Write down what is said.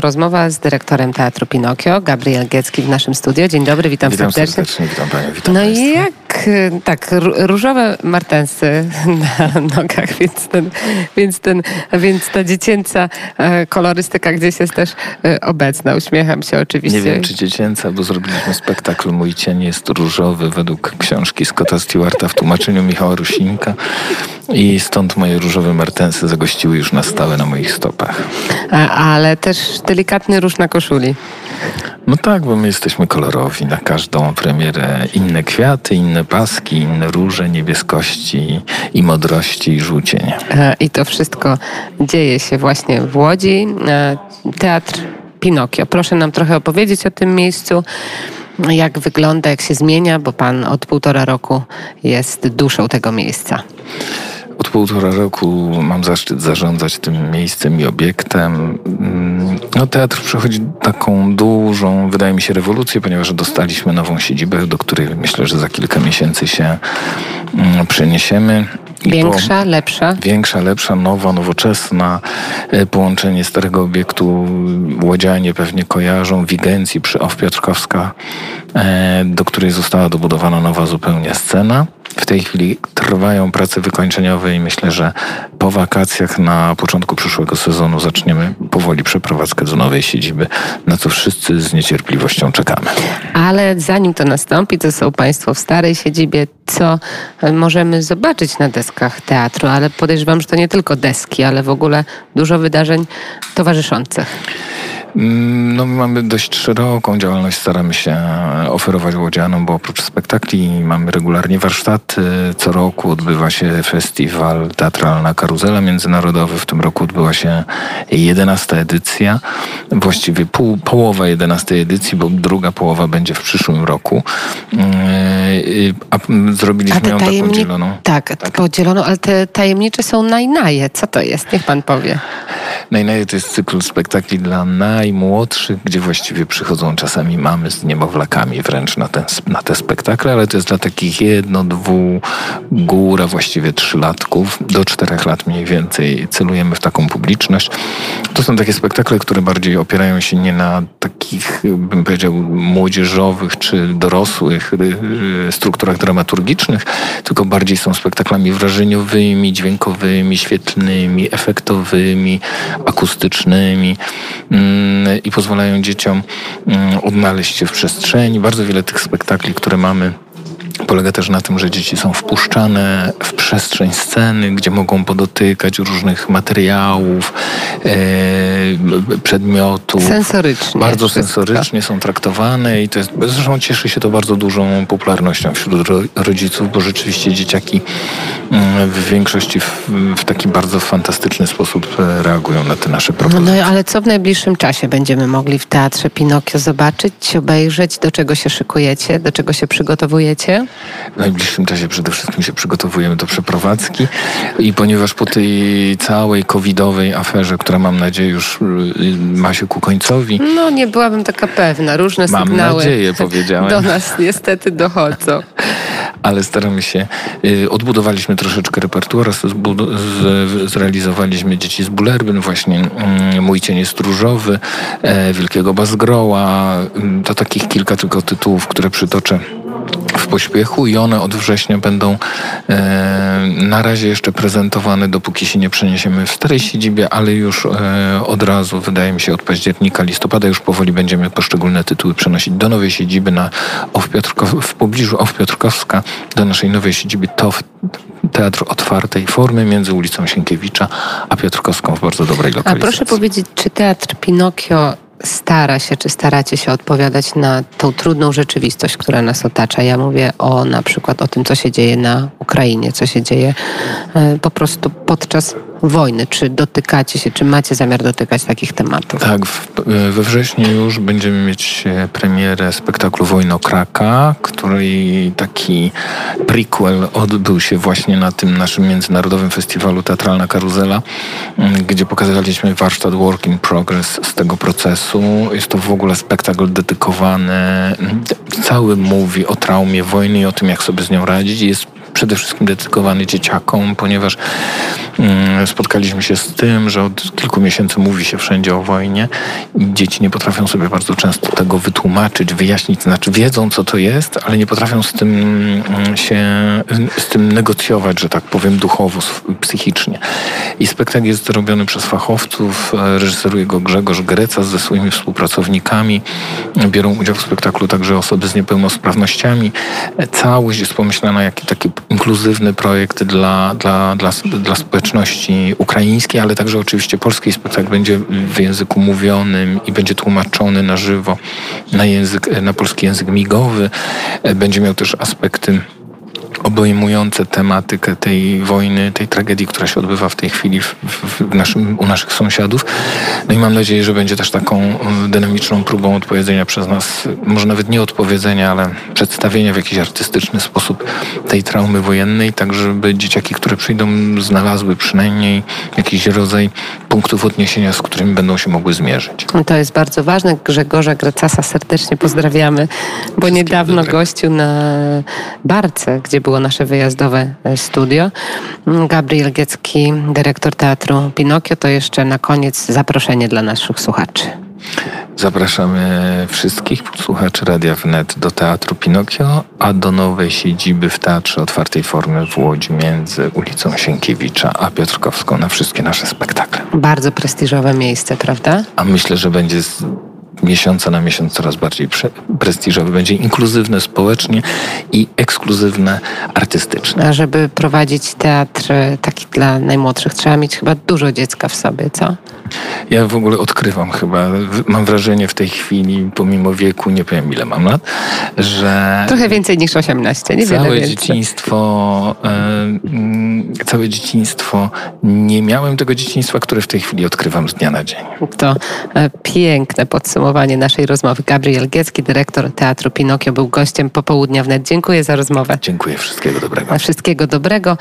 Rozmowa z dyrektorem Teatru Pinokio, Gabriel Giecki w naszym studio. Dzień dobry, witam, witam serdecznie. serdecznie. Witam Panią, witam No i jak, y, tak, ró- różowe martensy na nogach, więc, ten, więc, ten, więc ta dziecięca e, kolorystyka gdzieś jest też e, obecna. Uśmiecham się oczywiście. Nie wiem, czy dziecięca, bo zrobiliśmy spektakl Mój cień jest różowy według książki Scotta Stewarta w tłumaczeniu Michała Rusinka i stąd moje różowe martensy zagościły już na stałe na moich stopach. A, ale też delikatny róż na koszuli. No tak, bo my jesteśmy kolorowi. Na każdą premierę inne kwiaty, inne paski, inne róże, niebieskości i modrości i żółcienie. E, I to wszystko dzieje się właśnie w Łodzi. E, Teatr Pinokio. Proszę nam trochę opowiedzieć o tym miejscu. Jak wygląda, jak się zmienia, bo pan od półtora roku jest duszą tego miejsca. Od półtora roku mam zaszczyt zarządzać tym miejscem i obiektem. Mm, No, teatr przechodzi taką dużą, wydaje mi się, rewolucję, ponieważ dostaliśmy nową siedzibę, do której myślę, że za kilka miesięcy się mm, przeniesiemy. I po- Większa, lepsza. Większa, lepsza, nowa, nowoczesna. e, Połączenie starego obiektu, łodzianie pewnie kojarzą, Wigencji przy Ow Piotrkowska, e, do której została dobudowana nowa zupełnie scena. W tej chwili trwają prace wykończeniowe i myślę, że po wakacjach na początku przyszłego sezonu zaczniemy powoli przeprowadzkę do nowej siedziby, na co wszyscy z niecierpliwością czekamy. Ale zanim to nastąpi, to są Państwo w starej siedzibie, co e, możemy zobaczyć na deskach teatru, ale podejrzewam, że to nie tylko deski, ale w ogóle dużo wydarzeń towarzyszących. Mm, No, my mamy dość szeroką działalność, staramy się oferować łodzianom, bo oprócz spektakli mamy regularnie warsztaty. Co roku odbywa się festiwal Teatralna Karuzela Międzynarodowy. W tym roku odbyła się 11 edycja, właściwie pół, połowa 11 edycji, bo druga połowa będzie w przyszłym roku. Mm, y, A mm, zrobiliśmy ją taką tajemni- dzieloną. Tak, podzielono, ale te tajemnicze są najnaje. Co to jest? Niech pan powie. Najnaje to jest cykl spektakli dla najmłodszych, gdzie właściwie przychodzą czasami mamy z niemowlakami wręcz na, ten, na te spektakle, ale to jest dla takich jedno, dwu, góra właściwie trzylatków, do czterech lat mniej więcej celujemy w taką publiczność. To są takie spektakle, które bardziej opierają się nie na takich, bym powiedział, młodzieżowych czy dorosłych y, y, strukturach dramaturgicznych, tylko bardziej są spektaklami wrażeniowymi, dźwiękowymi, świetlnymi, efektowymi, akustycznymi mm, i pozwalają dzieciom mm, odnaleźć się w przestrzeni. Bardzo wiele tych spektakli, które mamy, polega też na tym, że dzieci są wpuszczane w przestrzeń sceny, gdzie mogą podotykać różnych materiałów, e, przedmiotów. Sensorycznie. Bardzo sensorycznie są traktowane i to jest, zresztą cieszy się to bardzo dużą popularnością wśród ro, rodziców, bo rzeczywiście dzieciaki mm, w większości w, w taki bardzo fantastyczny sposób e, reagują na te nasze No, propozycje. no ale co w najbliższym czasie będziemy mogli w Teatrze Pinokio zobaczyć, obejrzeć, do czego się szykujecie, do czego się przygotowujecie? W najbliższym czasie przede wszystkim się przygotowujemy do przeprowadzki i ponieważ po tej całej covidowej aferze, która mam nadzieję już y, ma się ku końcowi, No nie byłabym taka pewna. Różne Mam sygnały nadzieję, powiedziałem. do nas niestety dochodzą. ale staramy się. y, Odbudowaliśmy troszeczkę repertuar, zrealizowaliśmy Dzieci z Bulerbyn, właśnie mm, Mój cień jest różowy, e, Wielkiego Bazgroła. mm, To takich kilka tylko tytułów, które przytoczę w pośpiechu i one od września będą e, na razie jeszcze prezentowane, dopóki się nie przeniesiemy w starej siedzibie, ale już e, od razu, wydaje mi się, od października, listopada już powoli będziemy poszczególne tytuły przenosić do nowej siedziby na Piotrkow, w pobliżu Ow Piotrkowska, do naszej nowej siedziby TOF, Teatr Otwartej Formy między ulicą Sienkiewicza a Piotrkowską w bardzo dobrej A lokalizacji. proszę powiedzieć, czy Teatr Pinokio stara się, czy staracie się odpowiadać na tą trudną rzeczywistość, która nas otacza? Ja mówię o na przykład o tym, co się dzieje na Ukrainie, co się dzieje e, po prostu podczas wojny. Czy dotykacie się, czy macie zamiar dotykać takich tematów? Tak, w, we wrześniu już będziemy mieć e, premierę spektaklu Wojnokraka, której taki prequel odbył się właśnie na tym naszym międzynarodowym festiwalu Teatralna Karuzela, gdzie pokazaliśmy warsztat Work in Progress z tego procesu. Jest to w ogóle spektakl dedykowany, cały mówi o traumie wojny i o tym, jak sobie z nią radzić. Jest przede wszystkim dedykowany dzieciakom, ponieważ spotkaliśmy się z tym, że od kilku miesięcy mówi się wszędzie o wojnie i dzieci nie potrafią sobie bardzo często tego wytłumaczyć, wyjaśnić, znaczy wiedzą co to jest, ale nie potrafią z tym mm, się, z tym negocjować, że tak powiem, duchowo, psychicznie. I spektakl jest robiony przez fachowców, e, reżyseruje go Grzegorz Greca ze swoimi współpracownikami. Biorą udział w spektaklu także osoby z niepełnosprawnościami. Całość jest pomyślana jak taki inkluzywny projekt dla, dla, dla, dla społeczności ukraińskiej, ale także oczywiście polski spektakl będzie w języku mówionym i będzie tłumaczony na żywo na, język, na polski język migowy. Będzie miał też aspekty obejmujące tematykę tej wojny, tej tragedii, która się odbywa w tej chwili w, w naszym, u naszych sąsiadów. No i mam nadzieję, że będzie też taką um, dynamiczną próbą odpowiedzenia przez nas, może nawet nie odpowiedzenia, ale przedstawienia w jakiś artystyczny sposób tej traumy wojennej, tak żeby dzieciaki, które przyjdą, znalazły przynajmniej jakiś rodzaj punktów odniesienia, z którymi będą się mogły zmierzyć. To jest bardzo ważne. Grzegorza Grecasa serdecznie pozdrawiamy, bo niedawno dobrego. gościł na Barce, gdzie było nasze wyjazdowe e, studio. Gabriel Giecki, dyrektor teatru Pinokio, to jeszcze na koniec zaproszenie dla naszych słuchaczy. Zapraszamy wszystkich słuchaczy Radia Wnet do Teatru Pinokio, a do nowej siedziby w Teatrze Otwartej Formy w Łodzi między ulicą Sienkiewicza a Piotrkowską na wszystkie nasze spektakle. Bardzo prestiżowe miejsce, prawda? A myślę, że będzie miesiąca na miesiąc coraz bardziej pre prestiżowy. Będzie inkluzywne społecznie i ekskluzywne artystycznie. A żeby prowadzić teatr taki dla najmłodszych, trzeba mieć chyba dużo dziecka w sobie, co? Ja w ogóle odkrywam chyba, mam wrażenie w tej chwili, pomimo wieku, nie powiem ile mam lat, że... Trochę więcej niż 18, nie Całe więcej. dzieciństwo, e, całe dzieciństwo, nie miałem tego dzieciństwa, które w tej chwili odkrywam z dnia na dzień. To e, piękne podsumowanie naszej rozmowy. Gabriel Giecki, dyrektor Teatru Pinokio, był gościem popołudnia wnet. Dziękuję za rozmowę. Dziękuję, wszystkiego dobrego. Wszystkiego dobrego.